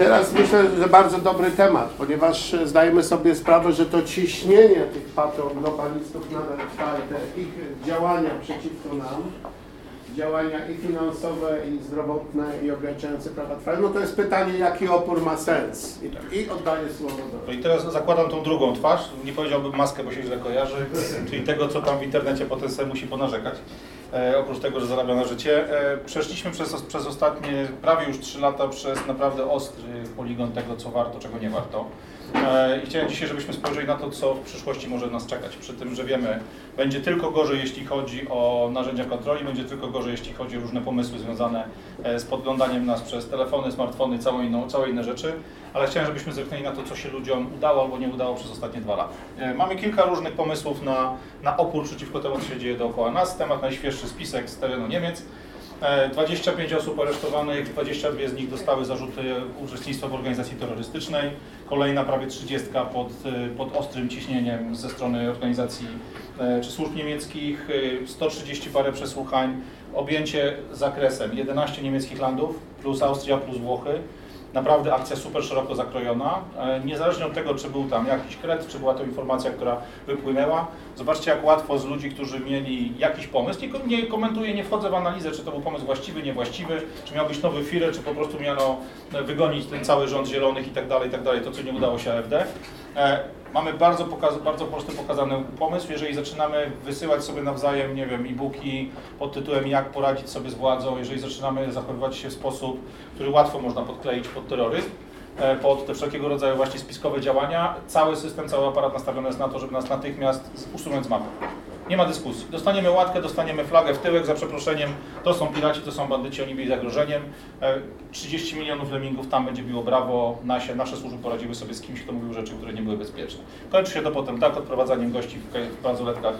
teraz myślę, że bardzo dobry temat, ponieważ zdajemy sobie sprawę, że to ciśnienie tych patoglobalistów nadal trwa i te ich działania przeciwko nam, działania i finansowe, i zdrowotne, i ograniczające prawa trwają, no to jest pytanie, jaki opór ma sens. I, i oddaję słowo do... No i teraz zakładam tą drugą twarz, nie powiedziałbym maskę, bo się źle kojarzy, czyli tego, co tam w internecie potem sobie musi ponarzekać. E, oprócz tego, że zarabia na życie. E, przeszliśmy przez, przez ostatnie prawie już 3 lata przez naprawdę ostry poligon tego, co warto, czego nie warto. E, I chciałem dzisiaj, żebyśmy spojrzeli na to, co w przyszłości może nas czekać. Przy tym, że wiemy, będzie tylko gorzej, jeśli chodzi o narzędzia kontroli, będzie tylko gorzej, jeśli chodzi o różne pomysły związane e, z podglądaniem nas przez telefony, smartfony, całe, inną, całe inne rzeczy. Ale chciałem, żebyśmy zerknęli na to, co się ludziom udało albo nie udało przez ostatnie dwa lata. E, mamy kilka różnych pomysłów na, na opór przeciwko temu, co się dzieje dookoła nas. Temat najświeższy spisek z terenu Niemiec. 25 osób aresztowanych, 22 z nich dostały zarzuty uczestnictwa w organizacji terrorystycznej, kolejna prawie 30 pod, pod ostrym ciśnieniem ze strony organizacji e, czy służb niemieckich, 130 e, parę przesłuchań, objęcie zakresem 11 niemieckich landów plus Austria plus Włochy. Naprawdę akcja super szeroko zakrojona, e, niezależnie od tego, czy był tam jakiś kret, czy była to informacja, która wypłynęła. Zobaczcie, jak łatwo z ludzi, którzy mieli jakiś pomysł, nie, nie komentuję, nie wchodzę w analizę, czy to był pomysł właściwy, niewłaściwy, czy miał być nowy firer, czy po prostu miano wygonić ten cały rząd zielonych i tak dalej, tak dalej, to co nie udało się AfD. Mamy bardzo, pokaz bardzo prosty pokazany pomysł, jeżeli zaczynamy wysyłać sobie nawzajem, nie wiem, e-booki pod tytułem jak poradzić sobie z władzą, jeżeli zaczynamy zachowywać się w sposób, który łatwo można podkleić pod terroryzm, e, pod te wszelkiego rodzaju właśnie spiskowe działania, cały system, cały aparat nastawiony jest na to, żeby nas natychmiast usunąć z mapy. Nie ma dyskusji. Dostaniemy łatkę, dostaniemy flagę w tyłek za przeproszeniem. To są piraci, to są bandyci, oni byli zagrożeniem. 30 e, milionów lemmingów tam będzie biło brawo. Nasze, nasze służby poradziły sobie z kimś, kto mówił rzeczy, które nie były bezpieczne. Kończy się to potem tak, odprowadzaniem gości w bransoletkach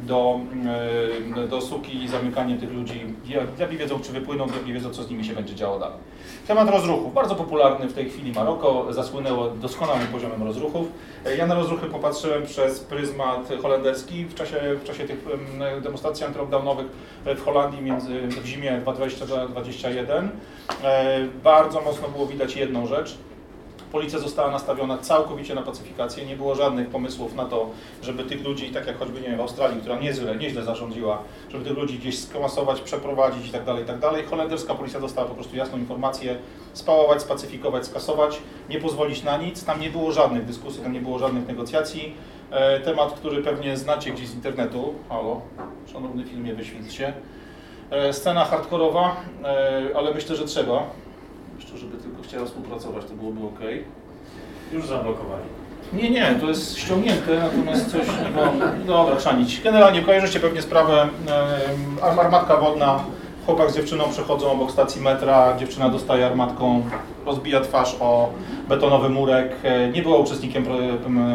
do, e, do suki i zamykanie tych ludzi. Diabli wiedzą, czy wypłyną, diabli wiedzą, co z nimi się będzie działo dalej. Temat rozruchów, bardzo popularny w tej chwili Maroko, zasłynęło doskonałym poziomem rozruchów. Ja na rozruchy popatrzyłem przez pryzmat holenderski w czasie, w czasie tych demonstracji antylockdownowych w Holandii między, w zimie 2020-2021. E, bardzo mocno było widać jedną rzecz, Policja została nastawiona całkowicie na pacyfikację, nie było żadnych pomysłów na to, żeby tych ludzi, tak jak choćby nie wiem, w Australii, która nieźle, nieźle zarządziła, żeby tych ludzi gdzieś skomasować, przeprowadzić i tak dalej, i tak. Holenderska policja dostała po prostu jasną informację, spałować, spacyfikować, skasować, nie pozwolić na nic. Tam nie było żadnych dyskusji, tam nie było żadnych negocjacji. E, temat, który pewnie znacie gdzieś z internetu. Halo, szanowny filmie, wyświetl się. E, scena hardkorowa, e, ale myślę, że trzeba jeszcze żeby tylko chciała współpracować, to byłoby ok. Już zablokowali. Nie, nie, to jest ściągnięte, natomiast coś, no, dobra, trzeba Generalnie kojarzycie pewnie sprawę, e, armatka wodna, chłopak z dziewczyną przechodzą obok stacji metra, dziewczyna dostaje armatką, rozbija twarz o betonowy murek, e, nie była uczestnikiem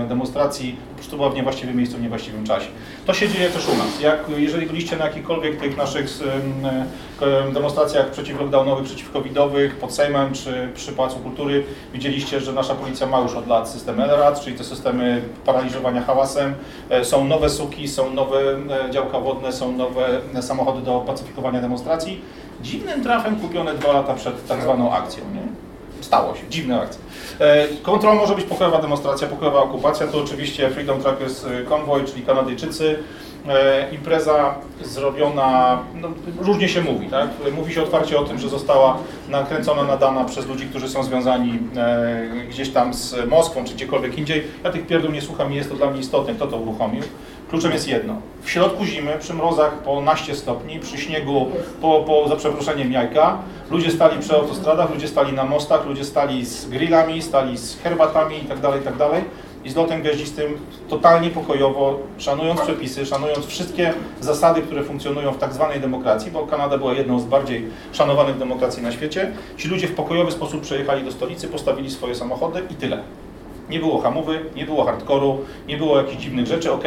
demonstracji, po prostu była w niewłaściwym miejscu w niewłaściwym czasie. To się dzieje też u nas. Jak, jeżeli byliście na jakichkolwiek tych naszych demonstracjach przeciwlockdownowych, przeciwcovidowych, pod Sejmem czy przy Pałacu Kultury, widzieliście, że nasza policja ma już od lat system LRAD, czyli te systemy paraliżowania hałasem. E, są nowe suki, są nowe e, działka wodne, są nowe samochody do pacyfikowania demonstracji. Dziwnym trafem kupione dwa lata przed tak zwaną akcją. Nie? Stało się, dziwna akcja. E, kontrola może być pokojowa demonstracja, pokojowa okupacja, to oczywiście Freedom Trackers Convoy, czyli Kanadyjczycy. E, impreza zrobiona, no, różnie się mówi, tak? Mówi się otwarcie o tym, że została nakręcona, nadana przez ludzi, którzy są związani e, gdzieś tam z Moskwą, czy gdziekolwiek indziej. Ja tych pierdół nie słucham i jest to dla mnie istotne, kto to uruchomił. Kluczem jest jedno. W środku zimy, przy mrozach po naście stopni, przy śniegu po, po za przeproszeniem jajka, ludzie stali przy autostradach, ludzie stali na mostach, ludzie stali z grillami, stali z herbatami itd., tak itd. I z lotem gwiaździstym totalnie pokojowo, szanując przepisy, szanując wszystkie zasady, które funkcjonują w tak zwanej demokracji, bo Kanada była jedną z bardziej szanowanych demokracji na świecie, ci ludzie w pokojowy sposób przejechali do stolicy, postawili swoje samochody i tyle. Nie było hamowy, nie było hardkoru, nie było jakichś dziwnych rzeczy, ok,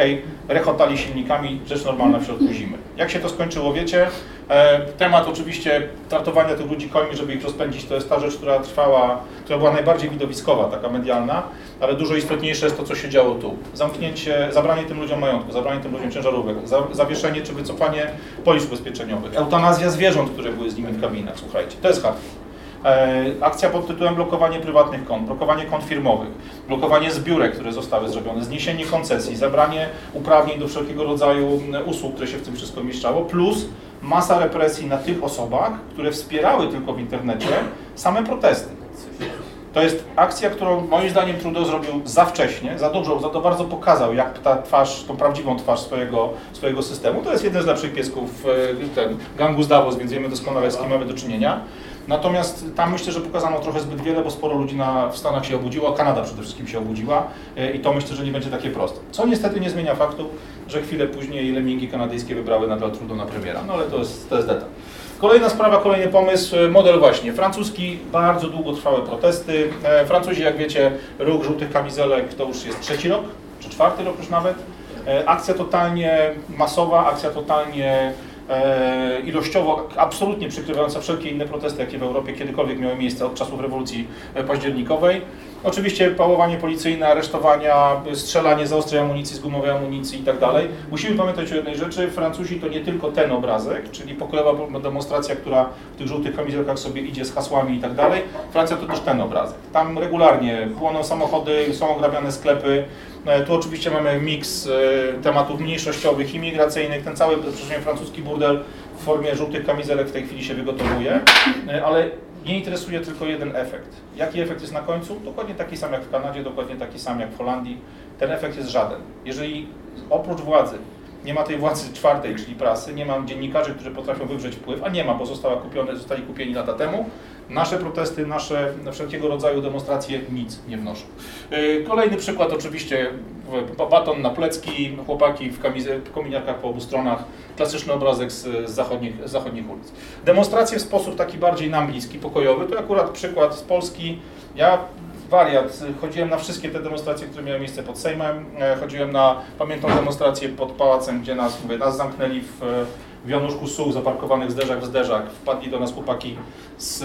rechotali silnikami, rzecz normalna w środku zimy. Jak się to skończyło, wiecie? E, temat oczywiście traktowania tych ludzi końmi, żeby ich rozpędzić, to jest ta rzecz, która trwała, która była najbardziej widowiskowa, taka medialna, ale dużo istotniejsze jest to, co się działo tu. Zamknięcie, zabranie tym ludziom majątku, zabranie tym ludziom ciężarówek, zawieszenie czy wycofanie polis ubezpieczeniowych, eutanazja zwierząt, które były z nimi w kabinach, słuchajcie, to jest hardcore. Akcja pod tytułem blokowanie prywatnych kont, blokowanie kont firmowych, blokowanie zbiórek, które zostały zrobione, zniesienie koncesji, zabranie uprawnień do wszelkiego rodzaju usług, które się w tym wszystko mieszczało, plus masa represji na tych osobach, które wspierały tylko w internecie same protesty. To jest akcja, którą moim zdaniem Trudeau zrobił za wcześnie, za dużo, za to bardzo pokazał, jak ta twarz, tą prawdziwą twarz swojego, swojego systemu. To jest jeden z lepszych piesków e, ten, gangu z Davos, więc wiemy doskonale z kim mamy do czynienia. Natomiast tam myślę, że pokazano trochę zbyt wiele, bo sporo ludzi na, w Stanach się obudziło, Kanada przede wszystkim się obudziła e, i to myślę, że nie będzie takie proste. Co niestety nie zmienia faktu, że chwilę później lemingi kanadyjskie wybrały nadal Trudeau na premiera, no ale to jest, to jest detal. Kolejna sprawa, kolejny pomysł, model właśnie francuski, bardzo długo trwały protesty. E, Francuzi, jak wiecie, ruch żółtych kamizelek to już jest trzeci rok, czy czwarty rok już nawet. E, Akcja totalnie masowa, akcja totalnie ilościowo absolutnie przykrywająca wszelkie inne protesty, jakie w Europie kiedykolwiek miały miejsce od czasów rewolucji e, październikowej. Oczywiście pałowanie policyjne, aresztowania, strzelanie z ostrej amunicji, z gumowej amunicji i tak dalej. Musimy pamiętać o jednej rzeczy, Francuzi to nie tylko ten obrazek, czyli pokojowa demonstracja, która w tych żółtych kamizelkach sobie idzie z hasłami i tak dalej. Francja to też ten obrazek. Tam regularnie płoną samochody, są ograbiane sklepy. E, Tu oczywiście mamy miks e, tematów mniejszościowych, imigracyjnych, ten cały francuski burdel w formie żółtych kamizelek w tej chwili się wygotowuje, E, ale nie interesuje tylko jeden efekt. Jaki efekt jest na końcu? Dokładnie taki sam jak w Kanadzie, dokładnie taki sam jak w Holandii. Ten efekt jest żaden. Jeżeli oprócz władzy nie ma tej władzy czwartej, czyli prasy, nie ma dziennikarzy, którzy potrafią wywrzeć wpływ, a nie ma, bo została kupione, zostali kupieni lata temu, nasze protesty, nasze wszelkiego rodzaju demonstracje nic nie wnoszą. Yy, Kolejny przykład oczywiście baton na plecki, chłopaki w, kominiarkach po obu stronach, klasyczny obrazek z, zachodnich, z zachodnich ulic. Demonstracje w sposób taki bardziej nam bliski, pokojowy, to akurat przykład z Polski. Ja wariat, chodziłem na wszystkie te demonstracje, które miały miejsce pod Sejmem, E, chodziłem na pamiętną demonstrację pod pałacem, gdzie nas, mówię, nas zamknęli w, w Januszku Suł, zaparkowanych zderzak w zderzak, wpadli do nas chłopaki z,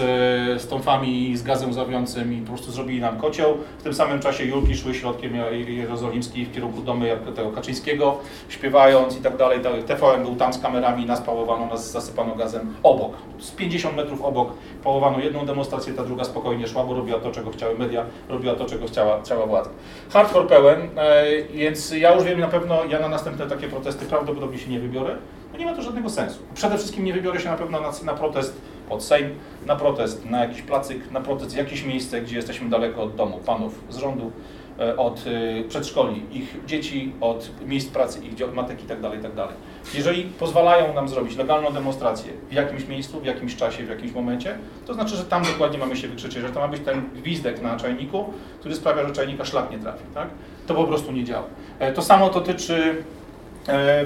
z tąfami i z gazem łzawiącym i po prostu zrobili nam kocioł. W tym samym czasie Julki szły środkiem Je- jerozolimskich w kierunku domu tego Kaczyńskiego, śpiewając i tak dalej. TVN był tam z kamerami, nas pałowano, nas zasypano gazem obok. Z 50 metrów obok pałowano jedną demonstrację, ta druga spokojnie szła, bo robiła to, czego chciały media, robiła to, czego chciała, chciała władza. Hardcore pełen, e, więc ja już wiem na pewno, ja na następne takie protesty prawdopodobnie się nie wybiorę, bo nie ma to żadnego sensu. Przede wszystkim nie wybiorę się na pewno na, na protest pod Sejm, na protest na jakiś placyk, na protest w jakieś miejsce, gdzie jesteśmy daleko od domu panów z rządu, e, od e, przedszkoli, ich dzieci, od miejsc pracy, ich matek i tak dalej, tak dalej. Jeżeli pozwalają nam zrobić legalną demonstrację w jakimś miejscu, w jakimś czasie, w jakimś momencie, to znaczy, że tam dokładnie mamy się wykrzyczeć, że to ma być ten gwizdek na czajniku, który sprawia, że czajnika szlak nie trafi, tak? To po prostu nie działa. E, To samo dotyczy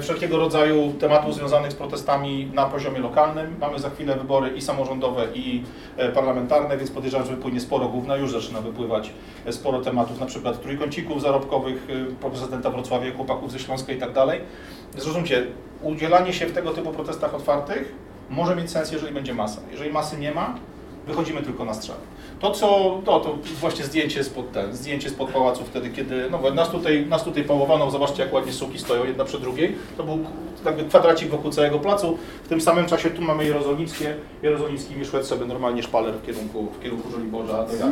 wszelkiego rodzaju tematów związanych z protestami na poziomie lokalnym. Mamy za chwilę wybory i samorządowe, i e, parlamentarne, więc podejrzewam, że wypłynie sporo gówna. Już zaczyna wypływać e, sporo tematów, na przykład trójkącików zarobkowych e, prezydenta Wrocławia, chłopaków ze Śląska i tak dalej. Zrozumcie, udzielanie się w tego typu protestach otwartych może mieć sens, jeżeli będzie masa. Jeżeli masy nie ma, wychodzimy tylko na strzał. To co, to, to właśnie zdjęcie spod, ten, zdjęcie spod pałacu wtedy, kiedy, no nas tutaj, nas tutaj pałowano, zobaczcie jak ładnie suki stoją jedna przy drugiej, to był jakby kwadracik wokół całego placu, w tym samym czasie tu mamy jerozolimskie, jerozolimskimi szedł sobie normalnie szpaler w kierunku, w kierunku Żoliborza. No?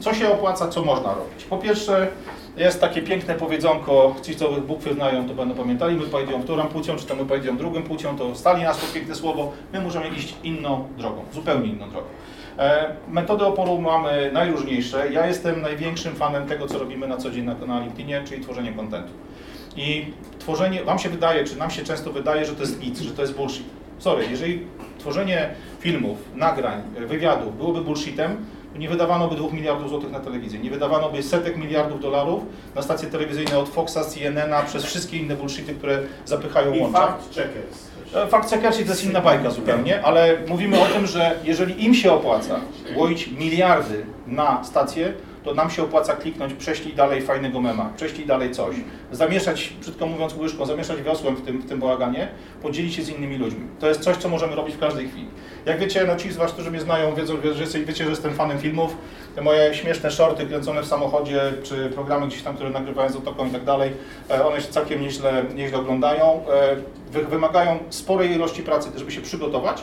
Co się opłaca, co można robić? Po pierwsze, jest takie piękne powiedzonko, ci co bukwy znają, to będą pamiętali, my powiedziałem którą płcią, czy to my powiedziałem drugą płcią, to stali nas to piękne słowo, my możemy iść inną drogą, zupełnie inną drogą. E, Metody oporu mamy najróżniejsze. Ja jestem największym fanem tego, co robimy na co dzień na, na LinkedInie, czyli tworzenie kontentu. I tworzenie, Wam się wydaje, czy nam się często wydaje, że to jest nic, że to jest bullshit. Sorry, jeżeli tworzenie filmów, nagrań, wywiadów byłoby bullshitem, nie wydawano by 2 miliardów złotych na telewizję, nie wydawano by setek miliardów dolarów na stacje telewizyjne od Foxa, CNN-a, przez wszystkie inne bullshity, które zapychają I łącza. fact checkers. E, Fakt checkersi to jest inna bajka zupełnie, ale mówimy o tym, że jeżeli im się opłaca łoić miliardy na stację, to nam się opłaca kliknąć, prześlij dalej fajnego mema, prześlij dalej coś, zamieszać, brzydko mówiąc łyżką, zamieszać wiosłem w tym, w tym bałaganie, podzielić się z innymi ludźmi. To jest coś, co możemy robić w każdej chwili. Jak wiecie, no ci z Was, którzy mnie znają, wiedzą, jesteś- wiecie, że jestem fanem filmów, te moje śmieszne shorty kręcone w samochodzie, czy programy gdzieś tam, które nagrywałem z otoką i tak dalej, e, one się całkiem nieźle, nieźle oglądają. E, wy- Wymagają sporej ilości pracy, żeby się przygotować.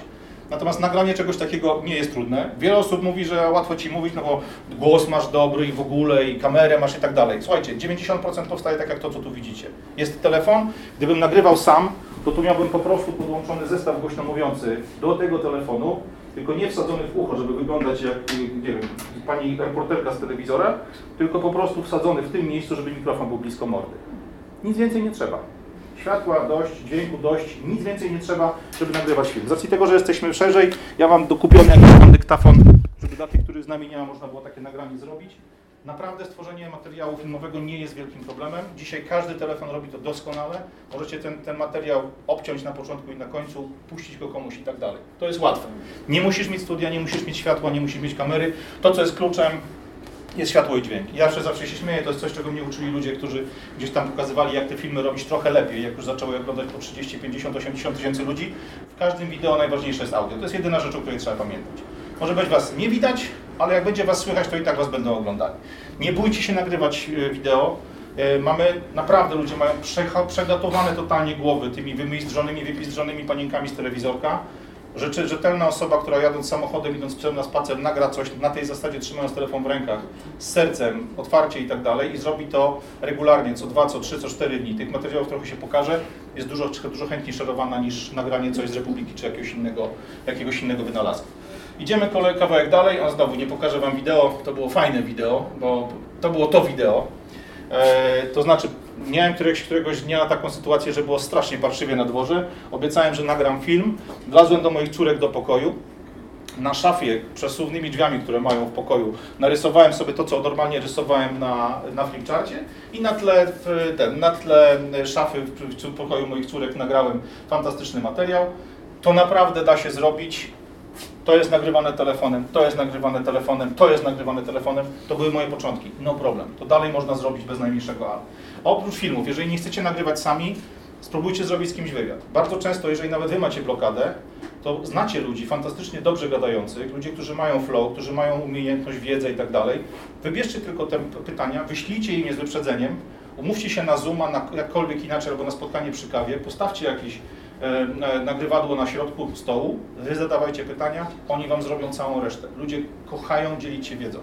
Natomiast nagranie czegoś takiego nie jest trudne. Wiele osób mówi, że łatwo ci mówić, no bo głos masz dobry i w ogóle, i kamerę masz i tak dalej. Słuchajcie, 90% powstaje tak jak to, co tu widzicie. Jest telefon, gdybym nagrywał sam, to tu miałbym po prostu podłączony zestaw głośno mówiący do tego telefonu, tylko nie wsadzony w ucho, żeby wyglądać jak, nie wiem, pani reporterka z telewizora, tylko po prostu wsadzony w tym miejscu, żeby mikrofon był blisko mordy. Nic więcej nie trzeba. Światła dość, dźwięku dość, nic więcej nie trzeba, żeby nagrywać film. Z racji tego, że jesteśmy szerzej, ja mam dokupiony jakiś tam dyktafon, żeby dla tych, których z nami nie ma, można było takie nagranie zrobić. Naprawdę stworzenie materiału filmowego nie jest wielkim problemem. Dzisiaj każdy telefon robi to doskonale. Możecie ten, ten materiał obciąć na początku i na końcu, puścić go komuś i tak dalej. To jest łatwe. Nie musisz mieć studia, nie musisz mieć światła, nie musisz mieć kamery. To, co jest kluczem, jest światło i dźwięk. Ja zawsze, zawsze się śmieję, to jest coś, czego mnie uczyli ludzie, którzy gdzieś tam pokazywali, jak te filmy robić trochę lepiej, jak już zaczęły oglądać po 30, 50, 80 tysięcy ludzi. W każdym wideo najważniejsze jest audio. To jest jedyna rzecz, o której trzeba pamiętać. Może być Was nie widać, ale jak będzie Was słychać, to i tak Was będą oglądali. Nie bójcie się nagrywać e, wideo. E, Mamy, naprawdę ludzie mają przegatowane totalnie głowy tymi wymizdrzonymi, wypizdrzonymi panienkami z telewizorka. Rzeczy, rzetelna osoba, która jadąc samochodem, idąc psem na spacer, nagra coś na tej zasadzie, trzymając telefon w rękach, z sercem, otwarcie i tak dalej i zrobi to regularnie, co dwa, co trzy, co cztery dni. Tych materiałów trochę się pokaże, jest dużo, dużo chętniej szerowana niż nagranie coś z Republiki czy jakiegoś innego, jakiegoś innego wynalazku. Idziemy kolej kawałek dalej, a znowu nie pokażę Wam wideo, to było fajne wideo, bo to było to wideo. E, to znaczy, miałem któregoś, któregoś dnia taką sytuację, że było strasznie parszywie na dworze. Obiecałem, że nagram film. Wlazłem do moich córek do pokoju. Na szafie, przesuwnymi drzwiami, które mają w pokoju, narysowałem sobie to, co normalnie rysowałem na, na flipcharcie i na tle, w, ten, na tle szafy w, w pokoju moich córek nagrałem fantastyczny materiał. To naprawdę da się zrobić. To jest nagrywane telefonem, to jest nagrywane telefonem, to jest nagrywane telefonem. To były moje początki. No problem. To dalej można zrobić bez najmniejszego ale. Oprócz filmów, jeżeli nie chcecie nagrywać sami, spróbujcie zrobić z kimś wywiad. Bardzo często, jeżeli nawet wy macie blokadę, to znacie ludzi fantastycznie dobrze gadających, ludzi, którzy mają flow, którzy mają umiejętność, wiedzę i tak dalej. Wybierzcie tylko te pytania, wyślijcie je z wyprzedzeniem, umówcie się na Zooma, na jakkolwiek inaczej, albo na spotkanie przy kawie, postawcie jakieś e, nagrywadło na środku stołu, wy zadawajcie pytania, oni wam zrobią całą resztę. Ludzie kochają dzielić się wiedzą.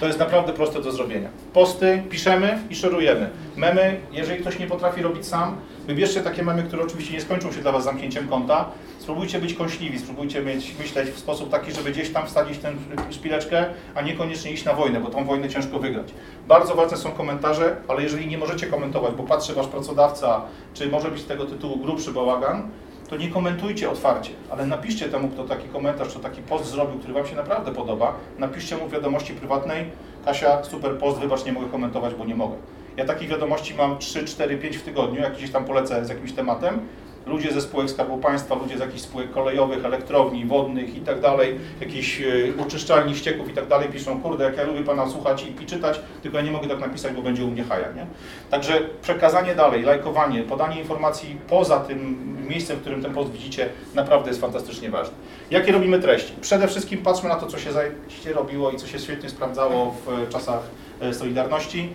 To jest naprawdę proste do zrobienia. Posty piszemy i szerujemy. Memy, jeżeli ktoś nie potrafi robić sam, wybierzcie takie memy, które oczywiście nie skończą się dla Was zamknięciem konta. Spróbujcie być kąśliwi, spróbujcie mieć, myśleć w sposób taki, żeby gdzieś tam wsadzić tę szpileczkę, a niekoniecznie iść na wojnę, bo tą wojnę ciężko wygrać. Bardzo ważne są komentarze, ale jeżeli nie możecie komentować, bo patrzy Wasz pracodawca, czy może być z tego tytułu grubszy bałagan, to nie komentujcie otwarcie, ale napiszcie temu, kto taki komentarz, kto taki post zrobił, który Wam się naprawdę podoba, napiszcie mu w wiadomości prywatnej, Kasia, super post, wybacz, nie mogę komentować, bo nie mogę. Ja takich wiadomości mam 3, 4, 5 w tygodniu, jak gdzieś tam polecę z jakimś tematem. Ludzie ze spółek Skarbu Państwa, ludzie z jakichś spółek kolejowych, elektrowni, wodnych i tak dalej, jakichś y, oczyszczalni ścieków i tak dalej piszą, kurde, jak ja lubię Pana słuchać i, czytać, tylko ja nie mogę tak napisać, bo będzie u mnie haja, nie? Także przekazanie dalej, lajkowanie, podanie informacji poza tym miejscem, w którym ten post widzicie, naprawdę jest fantastycznie ważne. Jakie robimy treści? Przede wszystkim patrzmy na to, co się zajebiście robiło i co się świetnie sprawdzało w czasach e, Solidarności.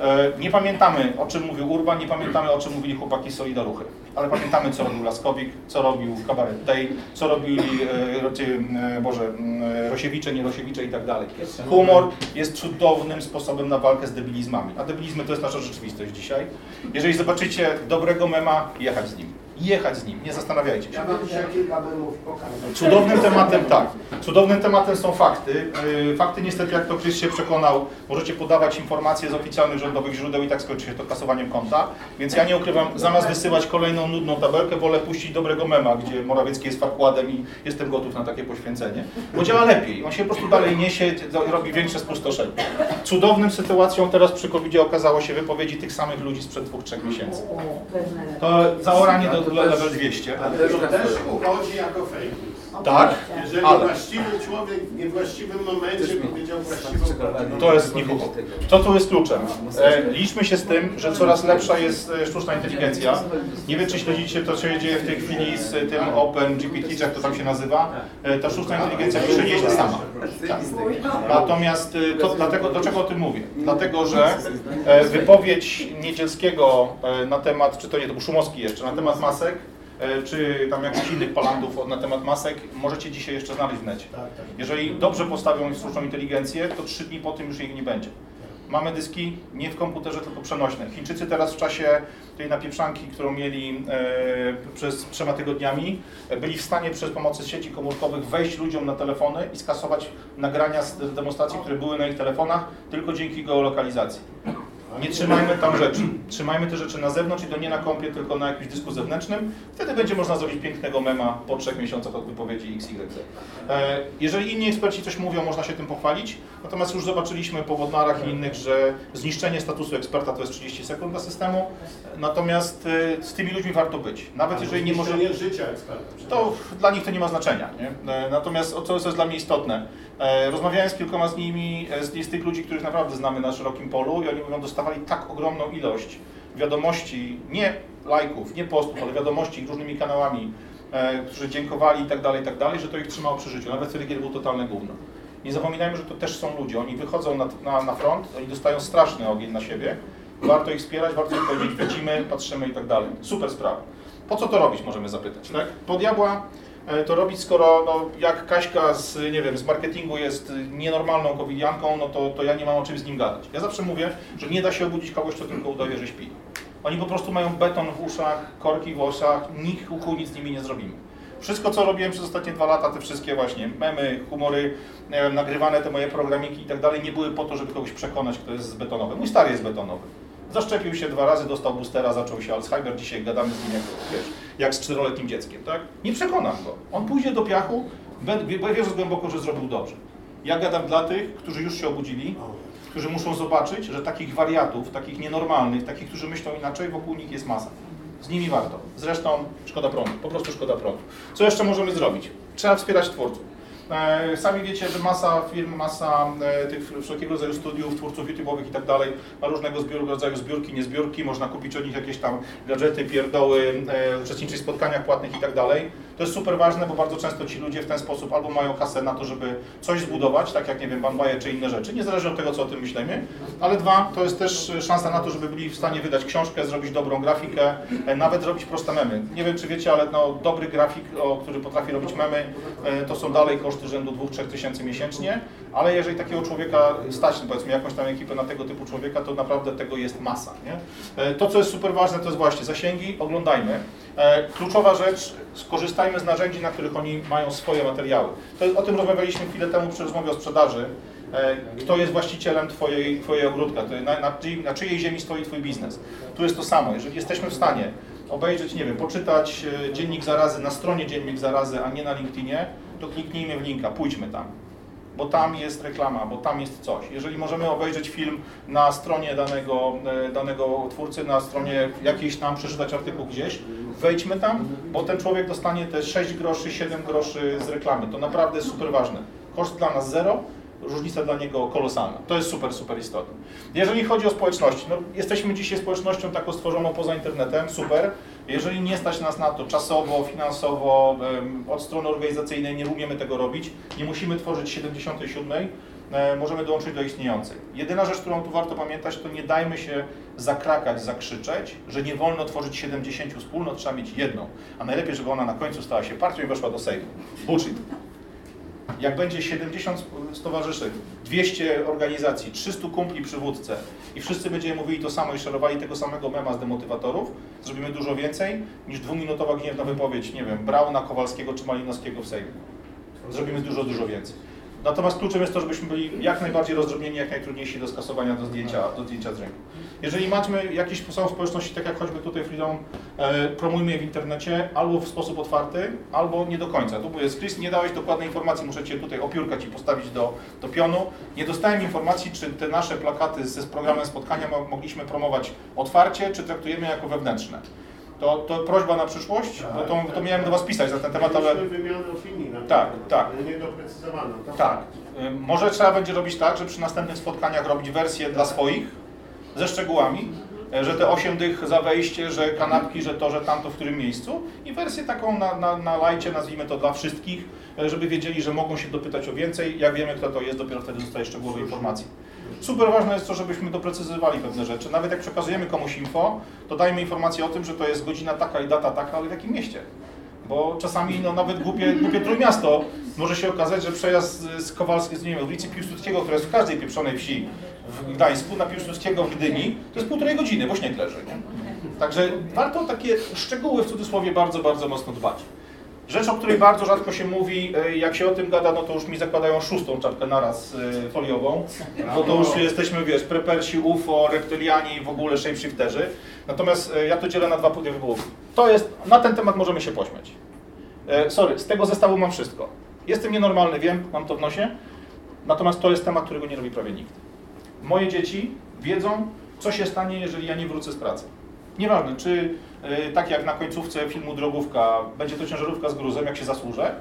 E, Nie pamiętamy, o czym mówił Urban, nie pamiętamy, o czym mówili chłopaki Solidaruchy, ale pamiętamy, co robił Laskowik, co robił Kabaret Day, co robili, e, e, Boże, Rosiewicze, nie Rosiewicze i tak dalej. Humor jest cudownym sposobem na walkę z debilizmami, a debilizmy to jest nasza rzeczywistość dzisiaj. Jeżeli zobaczycie dobrego mema, jechać z nim. Jechać z nim, nie zastanawiajcie się. Ja dzisiaj kilka. Cudownym tematem, tak. Cudownym tematem są fakty. Yy, Fakty niestety, jak to Krzyś się przekonał, możecie podawać informacje z oficjalnych rządowych źródeł i tak skończy się to kasowaniem konta. Więc ja nie ukrywam, zamiast wysyłać kolejną nudną tabelkę, wolę puścić dobrego mema, gdzie Morawiecki jest farkładem i jestem gotów na takie poświęcenie. Bo działa lepiej. On się po prostu dalej niesie, robi większe spustoszenie. Cudownym sytuacją teraz przy covid okazało się wypowiedzi tych samych ludzi sprzed dwóch, trzech miesięcy. To zaoranie do level 200. Ale też uchodzi jako fake news. Tak, Jeżeli ale... właściwy człowiek w niewłaściwym momencie powiedział właściwą prawdę. To jest nikogo. To tu jest kluczem. E, liczmy się z tym, że coraz lepsza jest e, sztuczna inteligencja. Nie wiem, czy śledzicie to, co się dzieje w tej chwili z e, tym Open GPT, czy jak to tam się nazywa. E, ta sztuczna inteligencja pisze nieźle sama. Tak. Natomiast e, to, dlatego, dlaczego o tym mówię? Dlatego, że e, wypowiedź Niedzielskiego e, na temat, czy to nie, to był Szumowski jeszcze, na temat masek, czy tam jakichś innych palantów na temat masek, możecie dzisiaj jeszcze znaleźć w necie. Tak, tak. Jeżeli dobrze postawią sztuczną inteligencję, to trzy dni po tym już jej nie będzie. Mamy dyski nie w komputerze, tylko przenośne. Chińczycy teraz w czasie tej napieprzanki, którą mieli e, przez trzema tygodniami, e, byli w stanie przez pomocą sieci komórkowych wejść ludziom na telefony i skasować nagrania z demonstracji, które były na ich telefonach, tylko dzięki geolokalizacji. Nie trzymajmy tam rzeczy. Trzymajmy te rzeczy na zewnątrz i to nie na kompie, tylko na jakimś dysku zewnętrznym. Wtedy będzie można zrobić pięknego mema po trzech miesiącach od wypowiedzi XYZ. E, Jeżeli inni eksperci coś mówią, można się tym pochwalić. Natomiast już zobaczyliśmy po Wodnarach i innych, że zniszczenie statusu eksperta to jest 30 sekund dla systemu. Natomiast e, z tymi ludźmi warto być. Nawet jeżeli nie może Zniszczenie życia eksperta. to dla nich to nie ma znaczenia. Nie? E, Natomiast o co jest dla mnie istotne, rozmawiałem z kilkoma z nimi, e, z, z tych ludzi, których naprawdę znamy na szerokim polu i oni mówią, dostawali tak ogromną ilość wiadomości, nie lajków, nie postów, ale wiadomości różnymi kanałami, e, którzy dziękowali i tak dalej, i tak dalej, że to ich trzymało przy życiu, nawet wtedy, kiedy był totalne gówno. Nie zapominajmy, że to też są ludzie, oni wychodzą na, na, na front, oni dostają straszny ogień na siebie, warto ich wspierać, warto im powiedzieć, widzimy, patrzymy i tak dalej. Super sprawa. Po co to robić, możemy zapytać, tak? Po diabła e, to robić, skoro no, jak Kaśka z, nie wiem, z marketingu jest nienormalną covidianką, no to, to ja nie mam o czym z nim gadać. Ja zawsze mówię, że nie da się obudzić kogoś, kto tylko udaje, że śpi. Oni po prostu mają beton w uszach, korki w włosach, nikt huku, nic z nimi nie zrobimy. Wszystko, co robiłem przez ostatnie dwa lata, te wszystkie właśnie memy, humory, wiem, nagrywane te moje programiki i tak dalej, nie były po to, żeby kogoś przekonać, kto jest betonowy. Mój stary jest betonowy. Zaszczepił się dwa razy, dostał boostera, zaczął się Alzheimer, dzisiaj gadamy z nim jak, wiesz, jak z czteroletnim dzieckiem, tak? Nie przekonam go. On pójdzie do piachu, wierzę głęboko, że zrobił dobrze. Ja gadam dla tych, którzy już się obudzili, którzy muszą zobaczyć, że takich wariatów, takich nienormalnych, takich, którzy myślą inaczej, wokół nich jest masa. Z nimi warto. Zresztą szkoda prądu, po prostu szkoda prądu. Co jeszcze możemy zrobić? Trzeba wspierać twórców. E, Sami wiecie, że masa firm, masa e, tych wszelkiego rodzaju studiów, twórców YouTube'owych i tak dalej ma różnego rodzaju zbiórki, niezbiórki, można kupić od nich jakieś tam gadżety, pierdoły, e, uczestniczyć w spotkaniach płatnych i tak dalej. To jest super ważne, bo bardzo często ci ludzie w ten sposób albo mają kasę na to, żeby coś zbudować, tak jak nie wiem, Banwaje czy inne rzeczy, niezależnie od tego, co o tym myślimy, ale dwa, to jest też szansa na to, żeby byli w stanie wydać książkę, zrobić dobrą grafikę, nawet zrobić proste memy. Nie wiem, czy wiecie, ale no, dobry grafik, który potrafi robić memy, to są dalej koszty rzędu 2-3 tysięcy miesięcznie, ale jeżeli takiego człowieka stać, no powiedzmy jakąś tam ekipę na tego typu człowieka, to naprawdę tego jest masa. Nie? E, To, co jest super ważne, to jest właśnie zasięgi, oglądajmy. E, Kluczowa rzecz, skorzystajmy z narzędzi, na których oni mają swoje materiały. To, o tym rozmawialiśmy chwilę temu przy rozmowie o sprzedaży. E, Kto jest właścicielem twojej, twojej ogródka, na, na, na czyjej ziemi stoi Twój biznes. Tu jest to samo. Jeżeli jesteśmy w stanie obejrzeć, nie wiem, poczytać e, dziennik zarazy na stronie dziennik zarazy, a nie na LinkedInie, to kliknijmy w linka, pójdźmy tam bo tam jest reklama, bo tam jest coś. Jeżeli możemy obejrzeć film na stronie danego, e, danego twórcy, na stronie jakiejś tam, przeczytać artykuł gdzieś, wejdźmy tam, bo ten człowiek dostanie te 6 groszy, 7 groszy z reklamy. To naprawdę super ważne. Koszt dla nas zero, różnica dla niego kolosalna. To jest super, super istotne. Jeżeli chodzi o społeczności, no, jesteśmy dzisiaj społecznością taką stworzoną poza internetem, super. Jeżeli nie stać nas na to czasowo, finansowo, od strony organizacyjnej nie umiemy tego robić, nie musimy tworzyć 77, e, możemy dołączyć do istniejącej. Jedyna rzecz, którą tu warto pamiętać, to nie dajmy się zakrakać, zakrzyczeć, że nie wolno tworzyć 70 wspólnot, trzeba mieć jedną. A najlepiej, żeby ona na końcu stała się partią i weszła do Sejmu. Bullshit. Jak będzie 70 stowarzyszeń, 200 organizacji, 300 kumpli przy wódce i wszyscy będziemy mówili to samo i szerowali tego samego mema z demotywatorów, zrobimy dużo więcej niż dwuminutowa gniewna wypowiedź, nie wiem, Brauna, Kowalskiego czy Malinowskiego w Sejmie. Zrobimy dużo, dużo więcej. Natomiast kluczem jest to, żebyśmy byli jak najbardziej rozdrobnieni, jak najtrudniejsi do skasowania, do zdjęcia, do zdjęcia z ręki. Jeżeli mamy jakieś są społeczności, tak jak choćby tutaj Freedom, e, promujmy je w internecie albo w sposób otwarty, albo nie do końca. Tu jest Chris, nie dałeś dokładnej informacji, muszę Cię tutaj opiórka Ci postawić do, do pionu. Nie dostałem informacji, czy te nasze plakaty z, programem spotkania mo- mogliśmy promować otwarcie, czy traktujemy jako wewnętrzne. To, to prośba na przyszłość, bo to, to miałem do Was pisać na ten temat, ale... Wymianę opinii na Tak, temat, tak. niedoprecyzowaną. Tak. Y, Może trzeba będzie robić tak, że przy następnych spotkaniach robić wersję dla swoich ze szczegółami, y, że te 8 dych za wejście, że kanapki, że to, że tamto w którym miejscu i wersję taką na, na, na lajcie, nazwijmy to dla wszystkich, y, żeby wiedzieli, że mogą się dopytać o więcej. Jak wiemy, kto to jest, dopiero wtedy dostaje szczegółowe informacje. Super ważne jest to, żebyśmy doprecyzowali pewne rzeczy. Nawet jak przekazujemy komuś info, to dajmy informację o tym, że to jest godzina taka i data taka, ale w jakim mieście. Bo czasami no, nawet głupie, głupie trójmiasto może się okazać, że przejazd z Kowalskiej, z nie wiem, ulicy Piłsudskiego, która jest w każdej pieprzonej wsi w Gdańsku, na Piłsudskiego w Gdyni, to jest półtorej godziny, bo śnieg leży. Nie? Także warto takie szczegóły w cudzysłowie bardzo, bardzo mocno dbać. Rzecz, o której bardzo rzadko się mówi, e, jak się o tym gada, no to już mi zakładają szóstą czapkę naraz e, foliową, bo to już jesteśmy, wiesz, prepersi, UFO, reptyliani i w ogóle shapeshifterzy. Natomiast e, ja to dzielę na dwa wybuchu. To jest, na ten temat możemy się pośmiać. Sorry, z tego zestawu mam wszystko. Jestem nienormalny, wiem, mam to w nosie, natomiast to jest temat, którego nie robi prawie nikt. Moje dzieci wiedzą, co się stanie, jeżeli ja nie wrócę z pracy. Nieważne, czy tak jak na końcówce filmu Drogówka, będzie to ciężarówka z gruzem, jak się zasłużę,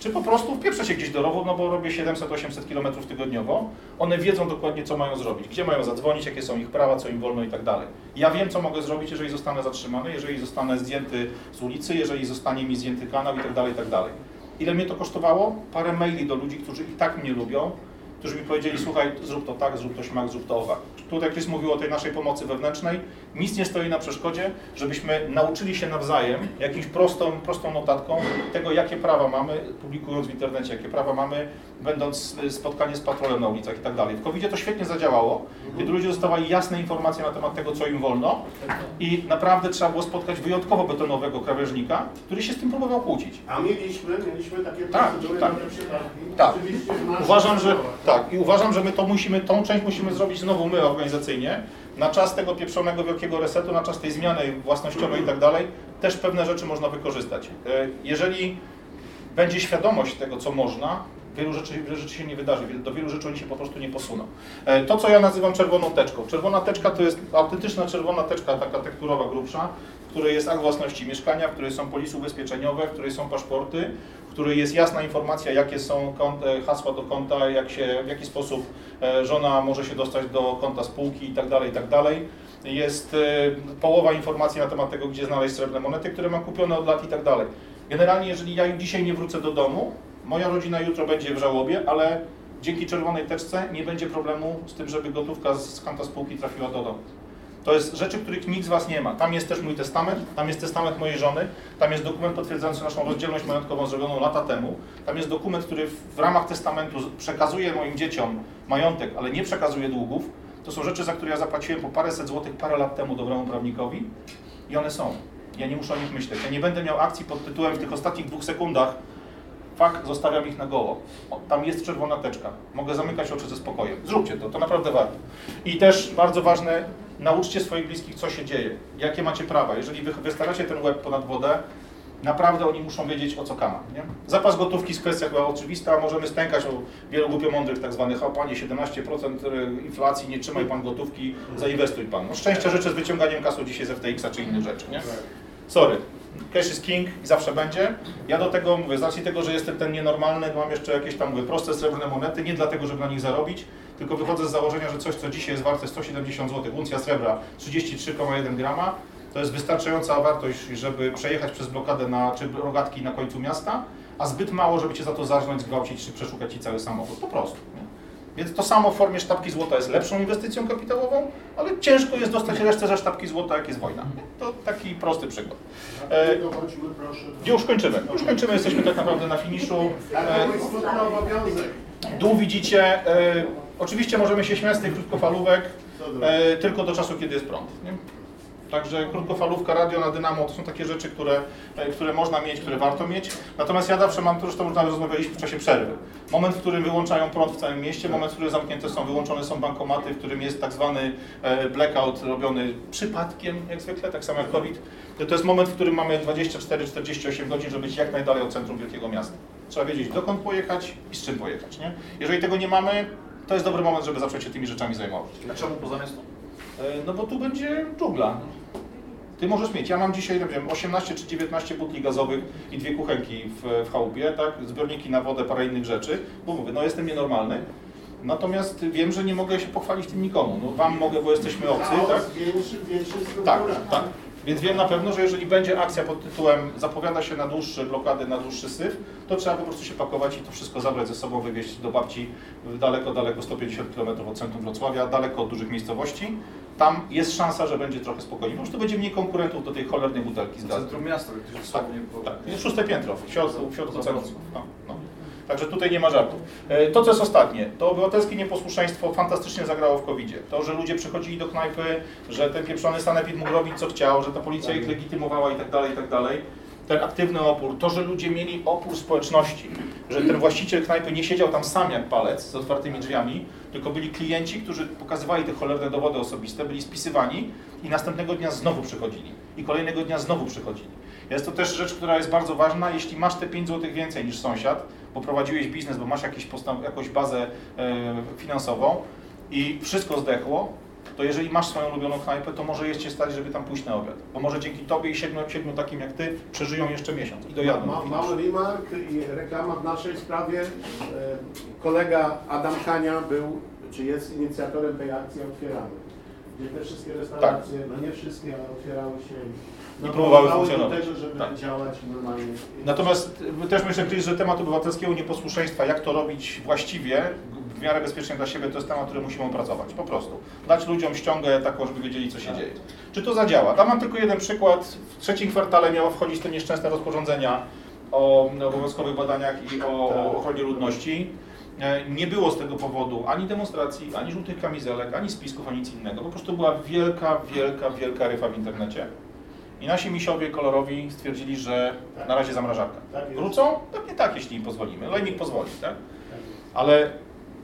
czy po prostu wpieprzę się gdzieś do rowu, no bo robię 700-800 km tygodniowo. One wiedzą dokładnie, co mają zrobić, gdzie mają zadzwonić, jakie są ich prawa, co im wolno i tak dalej. Ja wiem, co mogę zrobić, jeżeli zostanę zatrzymany, jeżeli zostanę zdjęty z ulicy, jeżeli zostanie mi zdjęty kanał i tak dalej, i tak dalej. Ile mnie to kosztowało? Parę maili do ludzi, którzy i tak mnie lubią, którzy mi powiedzieli, słuchaj, zrób to tak, zrób to śmak, zrób to owak. Tutaj Chris mówił o tej naszej pomocy wewnętrznej. Nic nie stoi na przeszkodzie, żebyśmy nauczyli się nawzajem jakimś prostą, prostą notatką tego, jakie prawa mamy, publikując w internecie, jakie prawa mamy, będąc spotkanie z patrolem na ulicach i tak dalej. W covid to świetnie zadziałało, kiedy ludzie dostawali jasne informacje na temat tego, co im wolno i naprawdę trzeba było spotkać wyjątkowo betonowego krawężnika, który się z tym próbował kłócić. A mieliśmy, mieliśmy takie Tak, tak. Tak. Uważam, że tak i uważam, że my to musimy, tą część musimy zrobić znowu my organizacyjnie, na czas tego pieprzonego wielkiego resetu, na czas tej zmiany własnościowej i tak dalej, też pewne rzeczy można wykorzystać. E, Jeżeli będzie świadomość tego, co można, wielu rzeczy, wiele rzeczy się nie wydarzy, do wielu rzeczy oni się po prostu nie posuną. E, To, co ja nazywam czerwoną teczką. Czerwona teczka to jest autentyczna czerwona teczka, taka tekturowa, grubsza, w której jest akt własności mieszkania, w której są polisy ubezpieczeniowe, w której są paszporty, w której jest jasna informacja, jakie są hasła do konta, jak się, w jaki sposób e, żona może się dostać do konta spółki i tak dalej, i tak. Jest e, połowa informacji na temat tego, gdzie znaleźć srebrne monety, które mam kupione od lat i tak. Generalnie, jeżeli ja dzisiaj nie wrócę do domu, moja rodzina jutro będzie w żałobie, ale dzięki czerwonej teczce nie będzie problemu z tym, żeby gotówka z konta spółki trafiła do domu. To jest rzeczy, których nikt z Was nie ma. Tam jest też mój testament, tam jest testament mojej żony, tam jest dokument potwierdzający naszą rozdzielność majątkową zrobioną lata temu, tam jest dokument, który w ramach testamentu przekazuje moim dzieciom majątek, ale nie przekazuje długów. To są rzeczy, za które ja zapłaciłem po paręset złotych parę lat temu dobremu prawnikowi i one są. Ja nie muszę o nich myśleć. Ja nie będę miał akcji pod tytułem w tych ostatnich dwóch sekundach Zostawiam ich na goło. O, tam jest czerwona teczka. Mogę zamykać oczy ze spokojem. Zróbcie to, to naprawdę warto. I też bardzo ważne, nauczcie swoich bliskich, co się dzieje, jakie macie prawa. Jeżeli wy wystawiacie ten łeb ponad wodę, naprawdę oni muszą wiedzieć, o co kama. Nie? Zapas gotówki jest kwestia chyba oczywista, możemy stękać o wielu głupio mądrych tak zwanych, a panie 17% inflacji, nie trzymaj pan gotówki, zainwestuj pan. No szczęścia życzę z wyciąganiem kasu dzisiaj z FTX-a czy innych rzeczy. Nie? Sorry. Cash is king i zawsze będzie. Ja do tego mówię, z racji tego, że jestem ten nienormalny, mam jeszcze jakieś tam mówię, proste srebrne monety, nie dlatego, żeby na nich zarobić, tylko wychodzę z założenia, że coś, co dzisiaj jest warte 170 zł, uncja srebra 33,1 grama, to jest wystarczająca wartość, żeby przejechać przez blokadę na, czy rogatki na końcu miasta, a zbyt mało, żeby cię za to zarżnąć, zgwałcić czy przeszukać ci cały samochód. Po prostu. Więc to samo w formie sztabki złota jest lepszą inwestycją kapitałową, ale ciężko jest dostać resztę za sztabki złota, jak jest wojna. To taki prosty przykład. E, już kończymy. Już kończymy, jesteśmy tak naprawdę na finiszu. E, widzicie, e, oczywiście możemy się śmiać z tych krótkofalówek, e, tylko do czasu, kiedy jest prąd. Nie? Także krótkofalówka, radio na dynamo to są takie rzeczy, które, e, które można mieć, które warto mieć. Natomiast ja zawsze mam, to zresztą już nawet rozmawialiśmy w czasie przerwy. Moment, w którym wyłączają prąd w całym mieście, moment, w którym zamknięte są, wyłączone są bankomaty, w którym jest tak zwany e, blackout robiony przypadkiem, jak zwykle, tak samo jak COVID. To to jest moment, w którym mamy 24-48 godzin, żeby być jak najdalej od centrum wielkiego miasta. Trzeba wiedzieć, dokąd pojechać i z czym pojechać. Nie? Jeżeli tego nie mamy, to jest dobry moment, żeby zacząć się tymi rzeczami zajmować. A czemu poza miasto? E, No bo tu będzie dżungla. Ty możesz mieć, ja mam dzisiaj, nie wiem, 18 czy 19 butli gazowych i dwie kuchenki w, w chałupie, tak, zbiorniki na wodę, parę innych rzeczy, bo mówię, no jestem nienormalny, natomiast wiem, że nie mogę się pochwalić tym nikomu. No wam mogę, bo jesteśmy obcy, tak? Większy, większy. Tak, tak. Więc wiem na pewno, że jeżeli będzie akcja pod tytułem zapowiada się na dłuższe blokady, na dłuższy syf, to trzeba po prostu się pakować i to wszystko zabrać ze sobą, wywieźć do babci daleko, daleko 150 km od centrum Wrocławia, daleko od dużych miejscowości. Tam jest szansa, że będzie trochę spokojniej. Po prostu będzie mniej konkurentów do tej cholernej butelki z gazem. Centrum miasta, to Tak, dosłownie po... tak. Jest szóste piętro, w środku, w środku centrum. No. Także tutaj nie ma żartów. E, To, co jest ostatnie, to obywatelskie nieposłuszeństwo fantastycznie zagrało w covid -zie. To, że ludzie przychodzili do knajpy, że ten pieprzony sanepid mógł robić co chciał, że ta policja ich legitymowała i tak dalej, i tak dalej. Ten aktywny opór, to, że ludzie mieli opór społeczności, że ten właściciel knajpy nie siedział tam sam jak palec z otwartymi drzwiami, tylko byli klienci, którzy pokazywali te cholerne dowody osobiste, byli spisywani i następnego dnia znowu przychodzili. I kolejnego dnia znowu przychodzili. Jest to też rzecz, która jest bardzo ważna. Jeśli masz te 5 zł więcej niż sąsiad, bo prowadziłeś biznes, bo masz jakieś posta- jakąś bazę e, finansową i wszystko zdechło, to jeżeli masz swoją ulubioną knajpę, to może jest cię stać, żeby tam pójść na obiad. Bo może dzięki tobie i siedmiu, siedmiu takim jak ty przeżyją jeszcze miesiąc i dojadą. Ma, finiszu. mały remark i reklama w naszej sprawie. E, Kolega Adam Kania był, czy jest inicjatorem tej akcji Otwieramy. Gdzie te wszystkie restauracje, no nie wszystkie, ale otwierały się I próbowały funkcjonować. do tego, żeby Tak. działać normalnie. Natomiast też myślę, że temat obywatelskiego nieposłuszeństwa, jak to robić właściwie, w miarę bezpiecznie dla siebie, to jest temat, który musimy opracować. Po prostu. Dać ludziom ściągę taką, żeby wiedzieli, co się dzieje. Czy to zadziała? Dam wam tylko jeden przykład. W trzecim kwartale miało wchodzić te nieszczęsne rozporządzenia o obowiązkowych badaniach i o, o ochronie ludności. E, Nie było z tego powodu ani demonstracji, ani żółtych kamizelek, ani spisków, ani nic innego. Po prostu była wielka, wielka, wielka ryfa w internecie. I nasi misiowie kolorowi stwierdzili, że na razie zamrażarka. Tak. Wrócą? Pewnie tak, jeśli im pozwolimy. Lejmik pozwoli, tak? Ale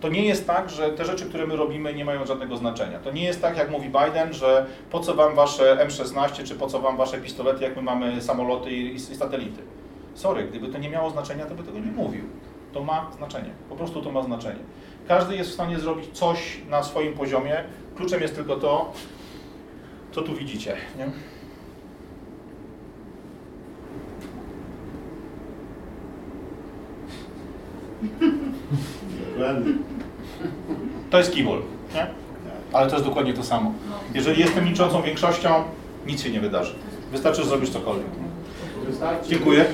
to nie jest tak, że te rzeczy, które my robimy, nie mają żadnego znaczenia. To nie jest tak, jak mówi Biden, że po co wam wasze M16, czy po co wam wasze pistolety, jak my mamy samoloty i, i satelity. Sorry, gdyby to nie miało znaczenia, to by tego nie mówił. To ma znaczenie. Po prostu to ma znaczenie. Każdy jest w stanie zrobić coś na swoim poziomie. Kluczem jest tylko to, co tu widzicie. Nie? Dokładnie. To jest keyboard, nie? Ale to jest dokładnie to samo. Jeżeli jestem liczącą większością, nic się nie wydarzy. Wystarczy, że zrobisz cokolwiek. Dziękuję.